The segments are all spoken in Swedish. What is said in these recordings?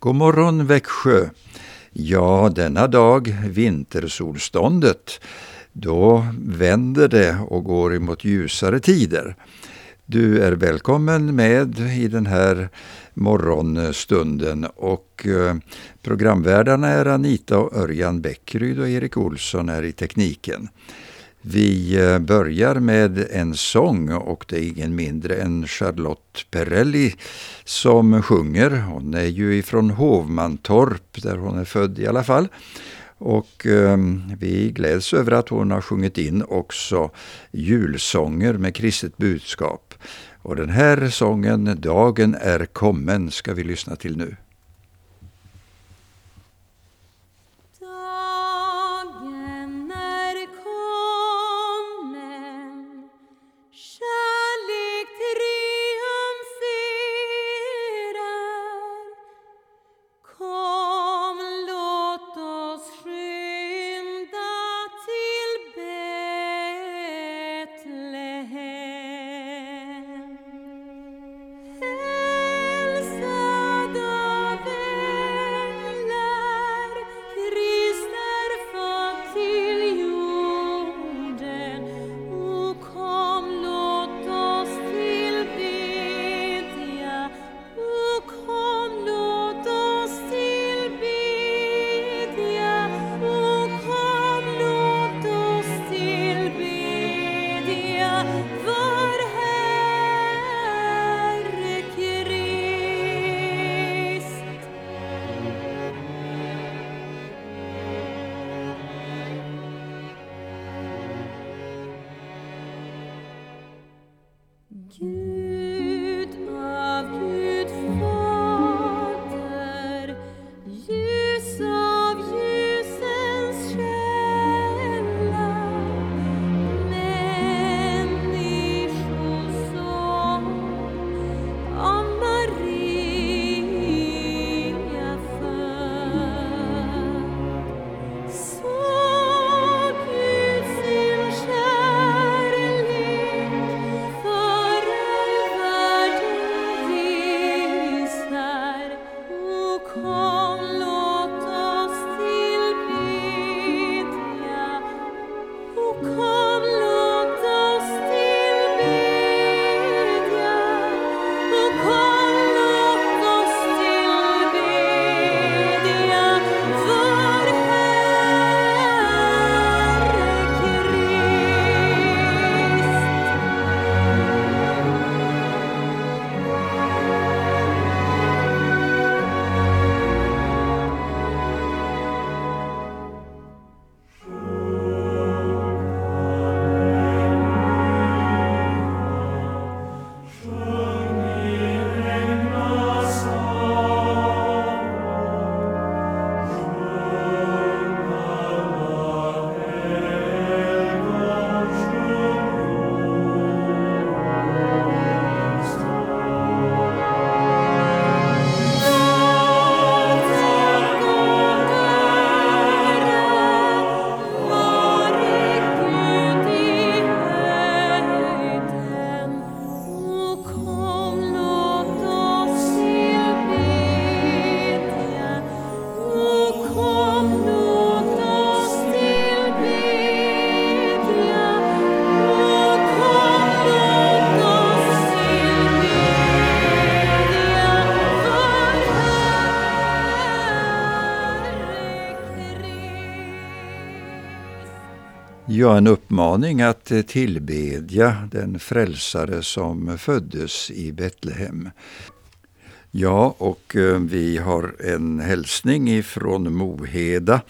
God morgon Växjö! Ja, denna dag, vintersolståndet, då vänder det och går emot ljusare tider. Du är välkommen med i den här morgonstunden och eh, programvärdarna är Anita och Örjan Bäckryd och Erik Olsson är i tekniken. Vi eh, börjar med en sång och det är ingen mindre än Charlotte Perrelli som sjunger. Hon är ju ifrån Hovmantorp där hon är född i alla fall. Och eh, vi gläds över att hon har sjungit in också julsånger med kristet budskap. Och den här sången, Dagen är kommen, ska vi lyssna till nu. Ja, en uppmaning att tillbedja den frälsare som föddes i Betlehem. Ja, och eh, vi har en hälsning ifrån Moheda.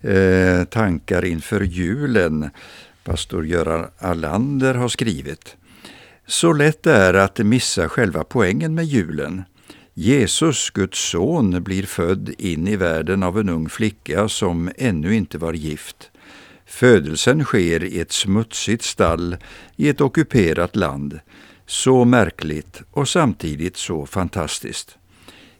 Eh, tankar inför julen. Pastor Göran Allander har skrivit. Så lätt det är att missa själva poängen med julen. Jesus, Guds son, blir född in i världen av en ung flicka som ännu inte var gift. Födelsen sker i ett smutsigt stall i ett ockuperat land. Så märkligt och samtidigt så fantastiskt.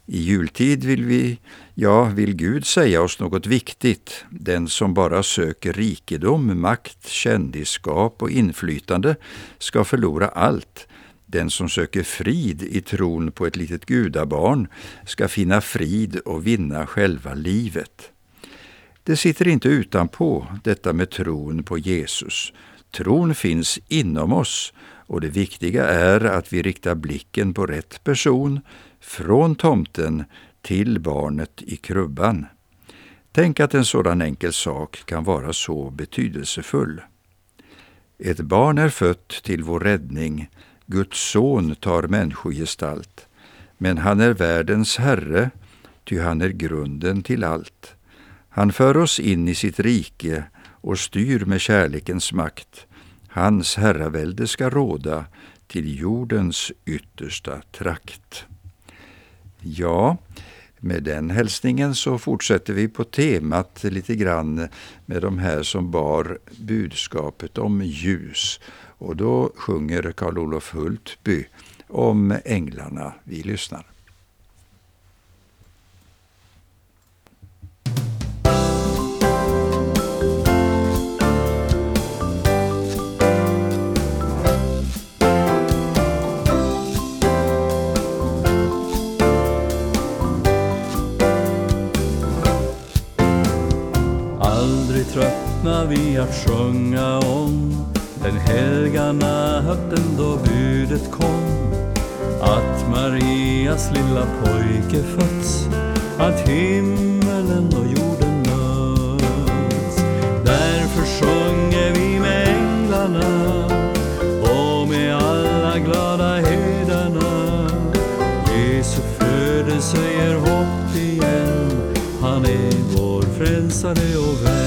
I jultid vill vi, ja, vill Gud säga oss något viktigt. Den som bara söker rikedom, makt, kändisskap och inflytande ska förlora allt. Den som söker frid i tron på ett litet gudabarn ska finna frid och vinna själva livet. Det sitter inte utanpå detta med tron på Jesus. Tron finns inom oss och det viktiga är att vi riktar blicken på rätt person, från tomten till barnet i krubban. Tänk att en sådan enkel sak kan vara så betydelsefull. Ett barn är fött till vår räddning, Guds son tar människogestalt, men han är världens herre, ty han är grunden till allt. Han för oss in i sitt rike och styr med kärlekens makt. Hans herravälde ska råda till jordens yttersta trakt. Ja, med den hälsningen så fortsätter vi på temat lite grann med de här som bar budskapet om ljus. Och då sjunger Karl-Olof Hultby om änglarna. Vi lyssnar. Tröttna vi att sjunga om. Den helga natten då budet kom. Att Marias lilla pojke fötts. Att himmelen och jorden möts. Därför sjunger vi med änglarna. Och med alla glada herdarna Jesu födelse ger hopp igen. Han är vår frälsare och vän.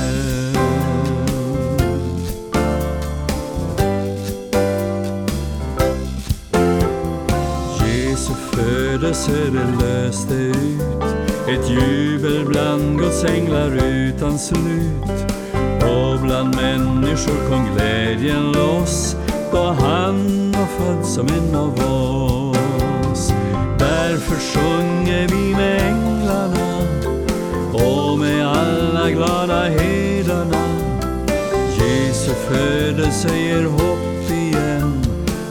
Födelse det löste ut ett jubel bland Guds änglar utan slut och bland människor kom glädjen loss då han var född som en av oss. Därför sjunger vi med änglarna och med alla glada herdarna. Jesu födelse ger hopp igen,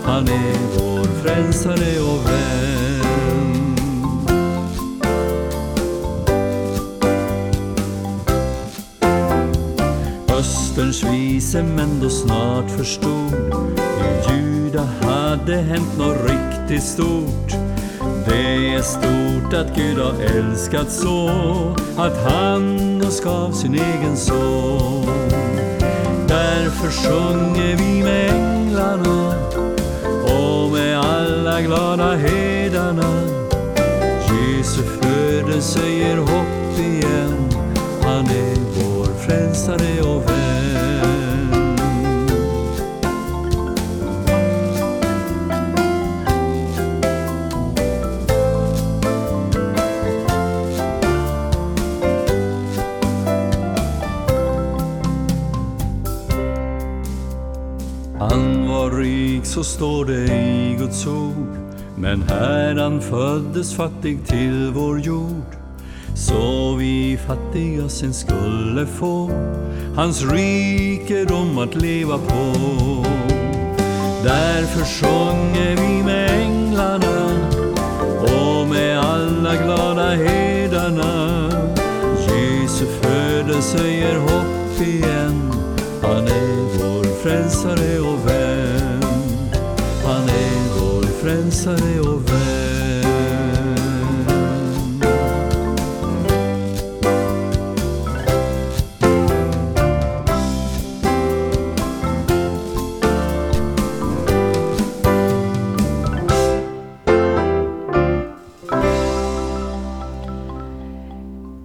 han är vår frälsare och vän. Österns vise män då snart förstod i Juda hade hänt något riktigt stort. Det är stort att Gud har älskat så att han oss gav sin egen son. Därför sjunger vi med änglarna och med alla glada herdarna. Jesu födelse ger hopp igen, så står det i Guds ord. Men Herran föddes fattig till vår jord så vi fattiga sen skulle få hans rikedom att leva på. Därför sjunger vi med änglarna och med alla glada herdarna. Jesu födelse ger hopp igen, han är vår frälsare och vän frälsare och vän.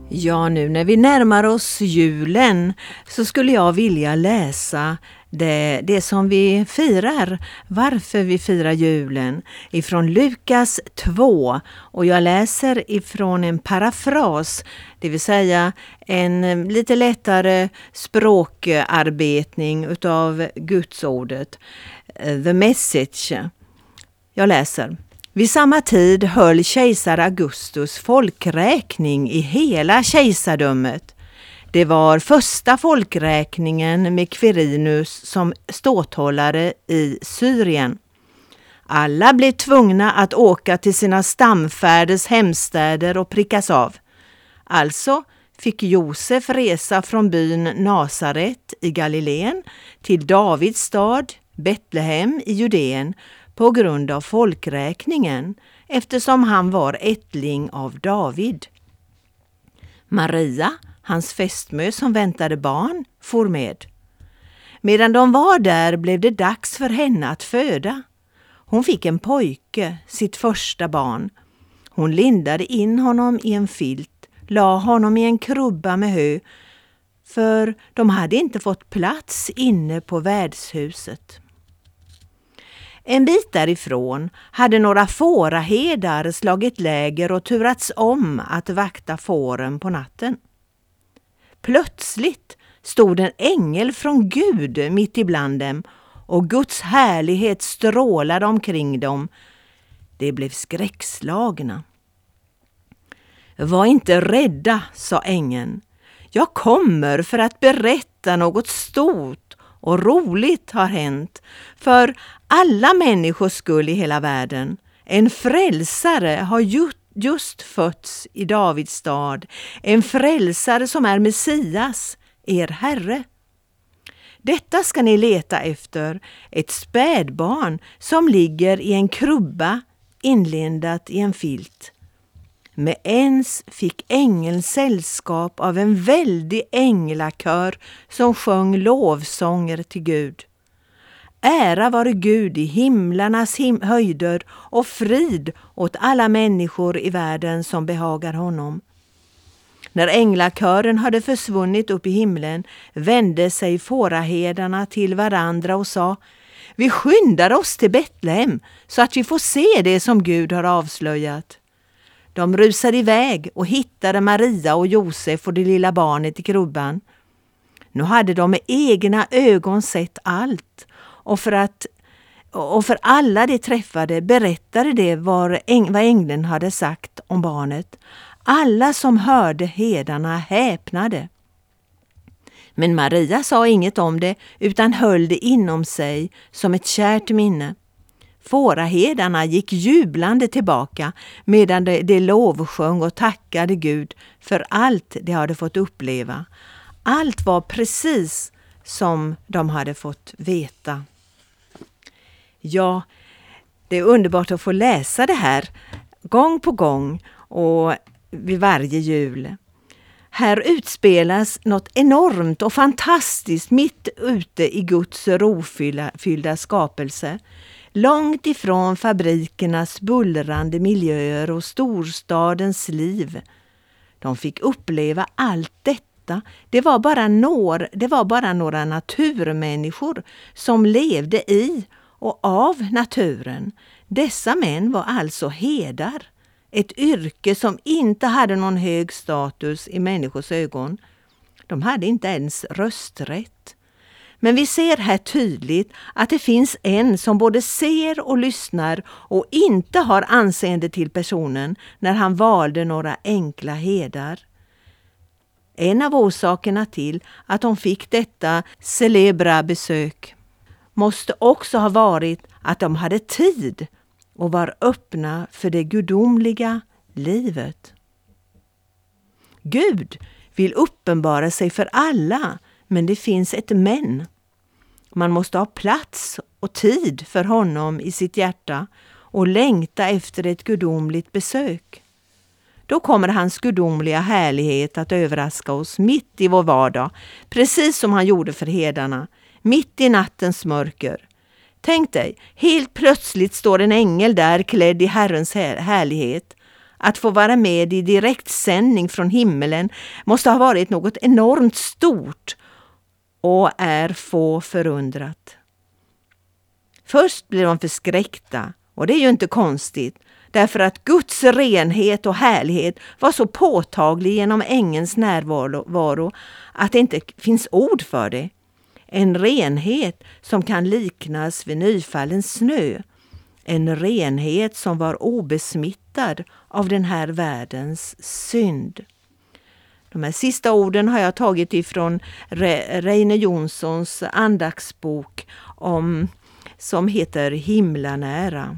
Ja, nu när vi närmar oss julen så skulle jag vilja läsa det, det som vi firar, varför vi firar julen, ifrån Lukas 2. Och jag läser ifrån en parafras, det vill säga en eh, lite lättare språkarbetning utav Gudsordet, eh, the message. Jag läser. Vid samma tid höll kejsar Augustus folkräkning i hela kejsardömet. Det var första folkräkningen med Quirinus som ståthållare i Syrien. Alla blev tvungna att åka till sina stamfärders hemstäder och prickas av. Alltså fick Josef resa från byn Nasaret i Galileen till Davids stad Betlehem i Judeen på grund av folkräkningen eftersom han var ättling av David. Maria, hans fästmö som väntade barn, for med. Medan de var där blev det dags för henne att föda. Hon fick en pojke, sitt första barn. Hon lindade in honom i en filt, la honom i en krubba med hö, för de hade inte fått plats inne på värdshuset. En bit därifrån hade några fåraherdar slagit läger och turats om att vakta fåren på natten. Plötsligt stod en ängel från Gud mitt ibland dem och Guds härlighet strålade omkring dem. De blev skräckslagna. Var inte rädda, sa ängeln. Jag kommer för att berätta något stort och roligt har hänt för alla människors skull i hela världen. En frälsare har gjort just fötts i Davids stad, en frälsare som är Messias, er Herre. Detta ska ni leta efter, ett spädbarn som ligger i en krubba inlindat i en filt. Med ens fick ängeln sällskap av en väldig änglakör som sjöng lovsånger till Gud. Ära vare Gud i himlarnas him höjder och frid åt alla människor i världen som behagar honom. När änglakören hade försvunnit upp i himlen vände sig fåraherdarna till varandra och sa Vi skyndar oss till Betlehem så att vi får se det som Gud har avslöjat. De rusade iväg och hittade Maria och Josef och det lilla barnet i krubban. Nu hade de med egna ögon sett allt och för, att, och för alla de träffade berättade de vad ängeln hade sagt om barnet. Alla som hörde hedarna häpnade. Men Maria sa inget om det utan höll det inom sig som ett kärt minne. Fåraherdarna gick jublande tillbaka medan de, de lovsjöng och tackade Gud för allt de hade fått uppleva. Allt var precis som de hade fått veta. Ja, det är underbart att få läsa det här gång på gång och vid varje jul. Här utspelas något enormt och fantastiskt mitt ute i Guds rofyllda skapelse. Långt ifrån fabrikernas bullrande miljöer och storstadens liv. De fick uppleva allt detta. Det var bara några, det var bara några naturmänniskor som levde i och av naturen. Dessa män var alltså hedar. Ett yrke som inte hade någon hög status i människors ögon. De hade inte ens rösträtt. Men vi ser här tydligt att det finns en som både ser och lyssnar och inte har anseende till personen när han valde några enkla hedar. En av orsakerna till att de fick detta celebra besök måste också ha varit att de hade tid och var öppna för det gudomliga livet. Gud vill uppenbara sig för alla, men det finns ett men. Man måste ha plats och tid för honom i sitt hjärta och längta efter ett gudomligt besök. Då kommer hans gudomliga härlighet att överraska oss mitt i vår vardag, precis som han gjorde för hedarna, mitt i nattens mörker. Tänk dig, helt plötsligt står en ängel där klädd i Herrens härlighet. Att få vara med i direktsändning från himmelen måste ha varit något enormt stort och är få förundrat. Först blir de förskräckta och det är ju inte konstigt därför att Guds renhet och härlighet var så påtaglig genom ängens närvaro att det inte finns ord för det. En renhet som kan liknas vid nyfallen snö. En renhet som var obesmittad av den här världens synd. De här sista orden har jag tagit ifrån Reine Jonssons andaktsbok om som heter Himlanära.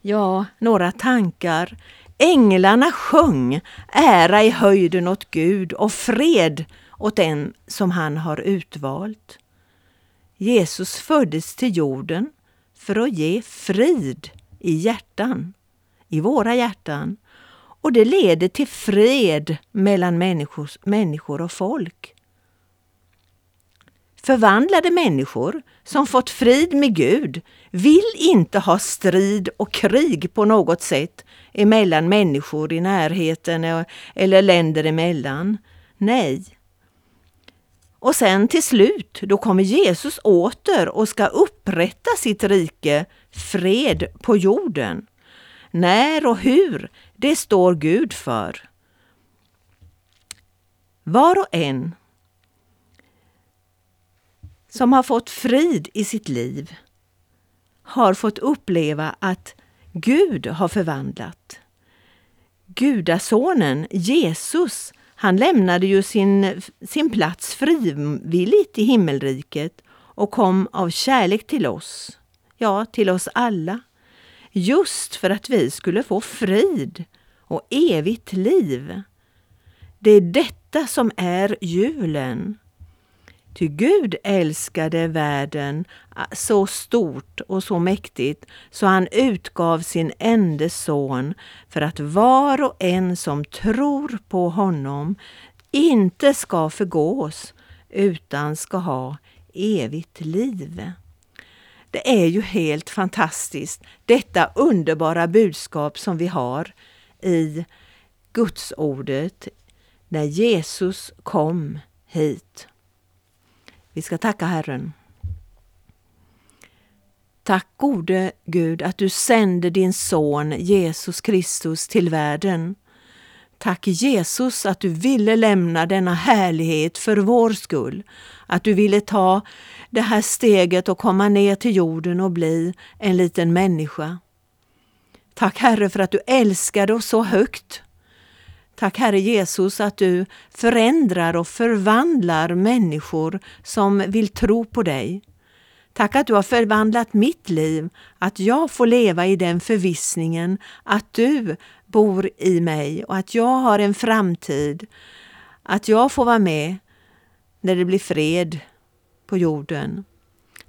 Ja, några tankar. Änglarna sjöng ära i höjden åt Gud och fred åt den som han har utvalt. Jesus föddes till jorden för att ge frid i hjärtan, i våra hjärtan. Och det leder till fred mellan människor, människor och folk. Förvandlade människor som fått frid med Gud vill inte ha strid och krig på något sätt emellan människor i närheten e- eller länder emellan. Nej. Och sen till slut, då kommer Jesus åter och ska upprätta sitt rike, fred på jorden. När och hur, det står Gud för. Var och en som har fått frid i sitt liv har fått uppleva att Gud har förvandlat. Gudasonen Jesus, han lämnade ju sin, sin plats frivilligt i himmelriket och kom av kärlek till oss, ja, till oss alla. Just för att vi skulle få frid och evigt liv. Det är detta som är julen. Ty Gud älskade världen ah, så stort och så mäktigt så han utgav sin enda son för att var och en som tror på honom inte ska förgås utan ska ha evigt liv. Det är ju helt fantastiskt, detta underbara budskap som vi har i Gudsordet när Jesus kom hit. Vi ska tacka Herren. Tack gode Gud att du sände din son Jesus Kristus till världen. Tack Jesus att du ville lämna denna härlighet för vår skull. Att du ville ta det här steget och komma ner till jorden och bli en liten människa. Tack Herre för att du älskade oss så högt Tack Herre Jesus att du förändrar och förvandlar människor som vill tro på dig. Tack att du har förvandlat mitt liv, att jag får leva i den förvissningen att du bor i mig och att jag har en framtid. Att jag får vara med när det blir fred på jorden.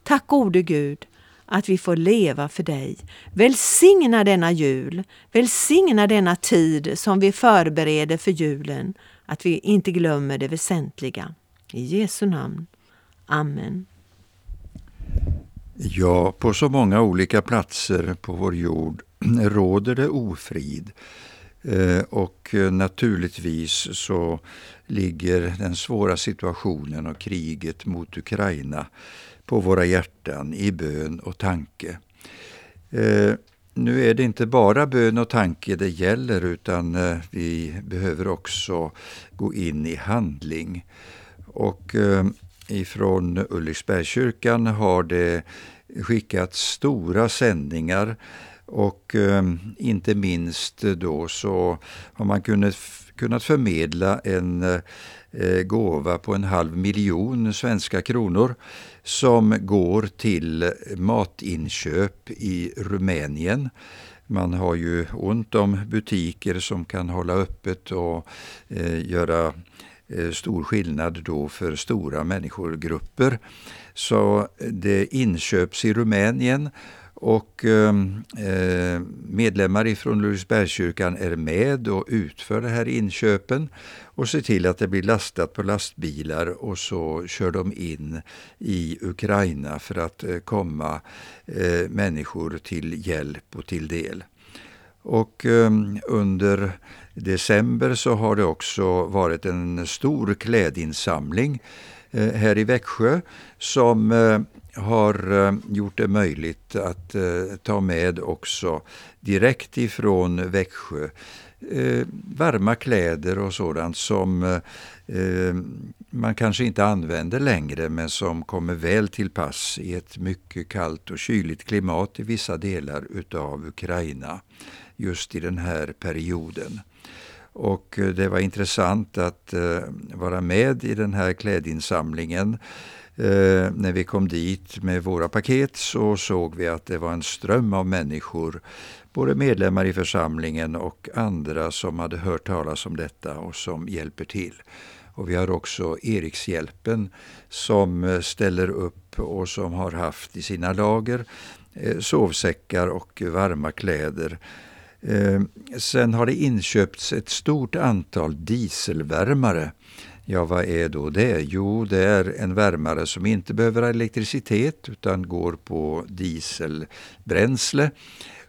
Tack gode Gud att vi får leva för dig. Välsigna denna jul, välsigna denna tid som vi förbereder för julen, att vi inte glömmer det väsentliga. I Jesu namn. Amen. Ja, på så många olika platser på vår jord råder det ofrid. Eh, och eh, naturligtvis så ligger den svåra situationen och kriget mot Ukraina på våra hjärtan i bön och tanke. Eh, nu är det inte bara bön och tanke det gäller utan eh, vi behöver också gå in i handling. Och eh, ifrån Ulriksbergskyrkan har det skickats stora sändningar och inte minst då så har man kunnat förmedla en Eh, gåva på en halv miljon svenska kronor som går till matinköp i Rumänien. Man har ju ont om butiker som kan hålla öppet och eh, göra eh, stor skillnad då för stora människogrupper. Så det inköps i Rumänien och ehm, eh, medlemmar ifrån Louisbergskyrkan är med och utför de här inköpen och ser till att det blir lastat på lastbilar och så kör de in i Ukraina för att eh, komma eh, människor till hjälp och till del. Och ehm, under december så har det också varit en stor klädinsamling eh, här i Växjö som eh, har eh, gjort det möjligt att eh, ta med också direkt ifrån Växjö eh, varma kläder och sådant som man kanske inte använder längre men som kommer väl till pass i ett mycket kallt och kyligt klimat i vissa delar utav Ukraina just i den här perioden. Och det var intressant att vara med i den här klädinsamlingen Eh, när vi kom dit med våra paket så såg vi att det var en ström av människor, både medlemmar i församlingen och andra som hade hört talas om detta och som hjälper till. Och vi har också Erikshjälpen som eh, ställer upp och som har haft i sina lager eh, sovsäckar och varma kläder. Eh, sen har det inköpts ett stort antal dieselvärmare. Ja, vad är då det? Jo, det är en värmare som inte behöver elektricitet utan går på dieselbränsle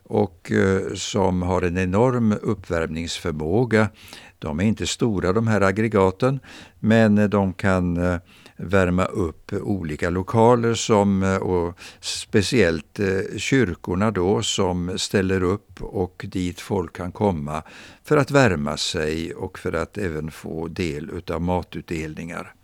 och eh, som har en enorm uppvärmningsförmåga de är inte stora de här aggregaten, men eh, de kan eh, värma upp olika lokaler som, eh, och speciellt eh, kyrkorna då som ställer upp och dit folk kan komma för att värma sig och för att även få del utav matutdelningar.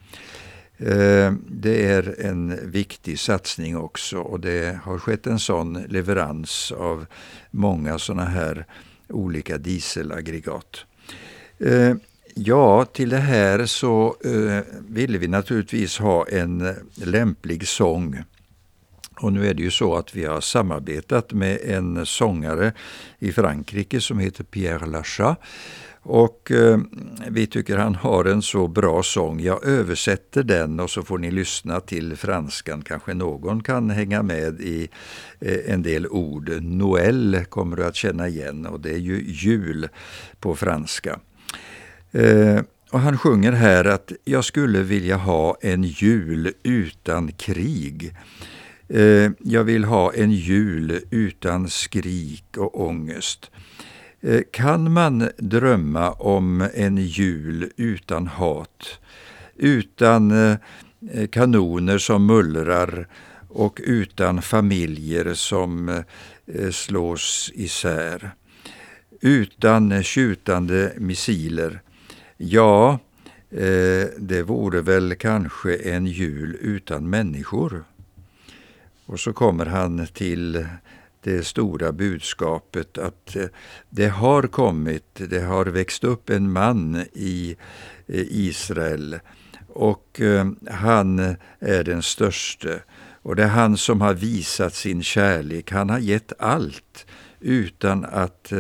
Eh, det är en viktig satsning också och det har skett en sån leverans av många sådana här olika dieselaggregat. Ja, till det här så eh, ville vi naturligtvis ha en eh, lämplig sång. Och nu är det ju så att vi har samarbetat med en sångare i Frankrike som heter Pierre Lachat. Och eh, vi tycker han har en så bra sång. Jag översätter den och så får ni lyssna till franskan. Kanske någon kan hänga med i eh, en del ord. Noël kommer du att känna igen och det är ju jul på franska. Eh, och han sjunger här att jag skulle vilja ha en jul utan krig. Eh, jag vill ha en jul utan skrik och ångest. Eh, kan man drömma om en jul utan hat? Utan eh, kanoner som mullrar och utan familjer som eh, slås isär. Utan tjutande missiler Ja, eh, det vore väl kanske en jul utan människor. Och så kommer han till det stora budskapet att eh, det har kommit, det har växt upp en man i eh, Israel och eh, han är den störste. Och det är han som har visat sin kärlek. Han har gett allt utan att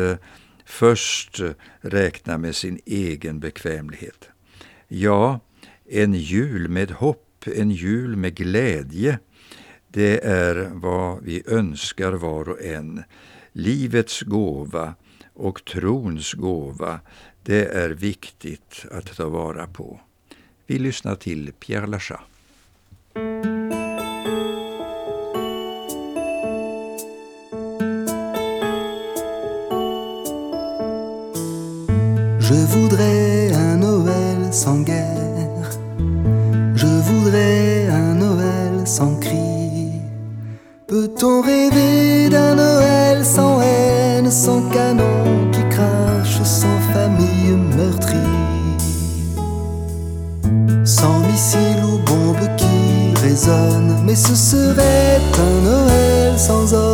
först räkna med sin egen bekvämlighet. Ja, en jul med hopp, en jul med glädje, det är vad vi önskar var och en. Livets gåva och trons gåva, det är viktigt att ta vara på. Vi lyssnar till Pierre Lachat. Je voudrais un Noël sans guerre. Je voudrais un Noël sans cri. Peut-on rêver d'un Noël sans haine, sans canon qui crache, sans famille meurtrie? Sans missiles ou bombes qui résonnent, mais ce serait un Noël sans homme.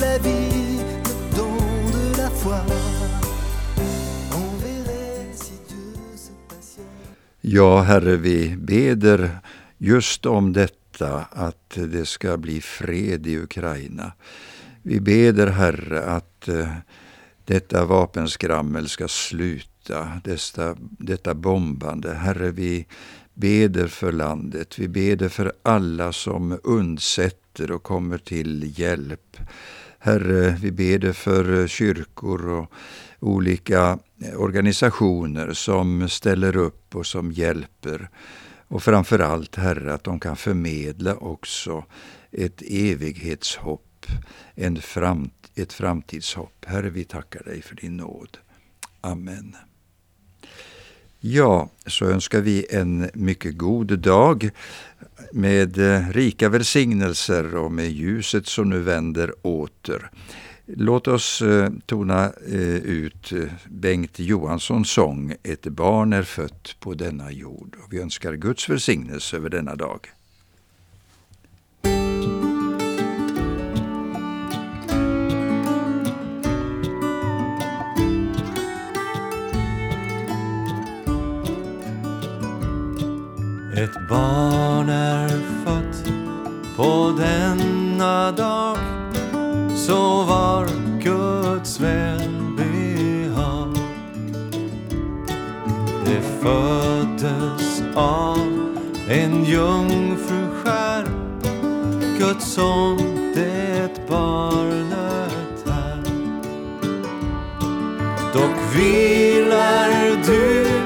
La vie, le don de la foi, on verrait si Dieu se passionne. Ja, Herre, vi beder just om detta, att det ska bli fred i Ukraina. Vi beder, Herre, att eh, detta vapenskrammel ska sluta, detta, detta bombande. Herre, vi beder för landet. Vi beder för alla som undsätter och kommer till hjälp. Herre, vi beder för eh, kyrkor och olika eh, organisationer som ställer upp och som hjälper. Och framför allt, Herre, att de kan förmedla också ett evighetshopp, en framt, ett framtidshopp. Herre, vi tackar dig för din nåd. Amen. Ja, så önskar vi en mycket god dag med eh, rika välsignelser och med ljuset som nu vänder åter. Låt oss eh, tona eh, ut Bengt Johanssons sång Ett barn är fött på denna jord. Och vi önskar Guds välsignelse över denna dag. Ett barn är fött på denna dag så var Guds välbehag. Det föddes av en jungfru skär Guds son, det barnet är. Dock vilar du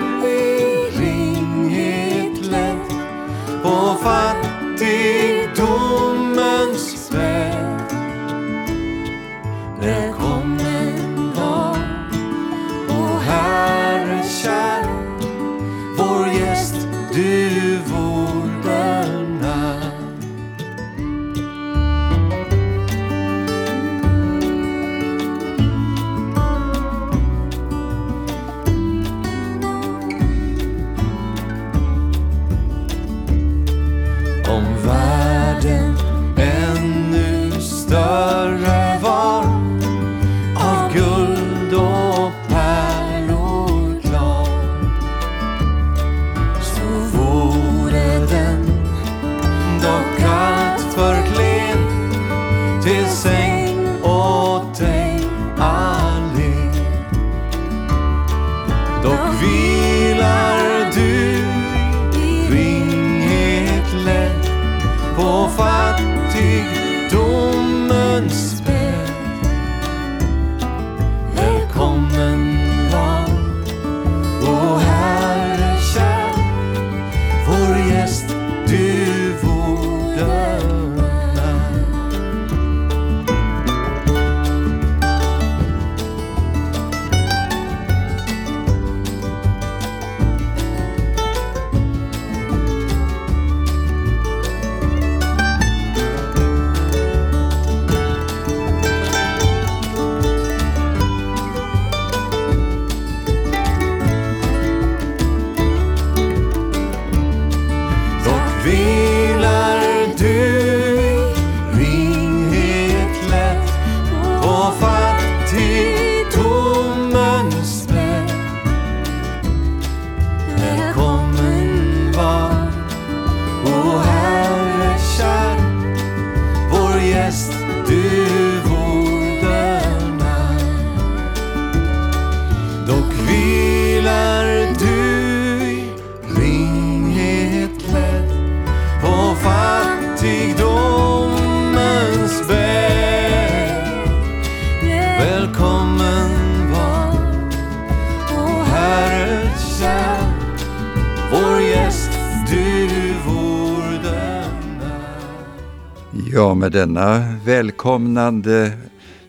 med denna välkomnande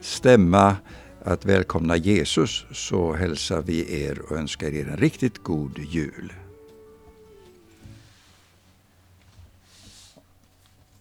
stämma att välkomna Jesus så hälsar vi er och önskar er en riktigt god jul.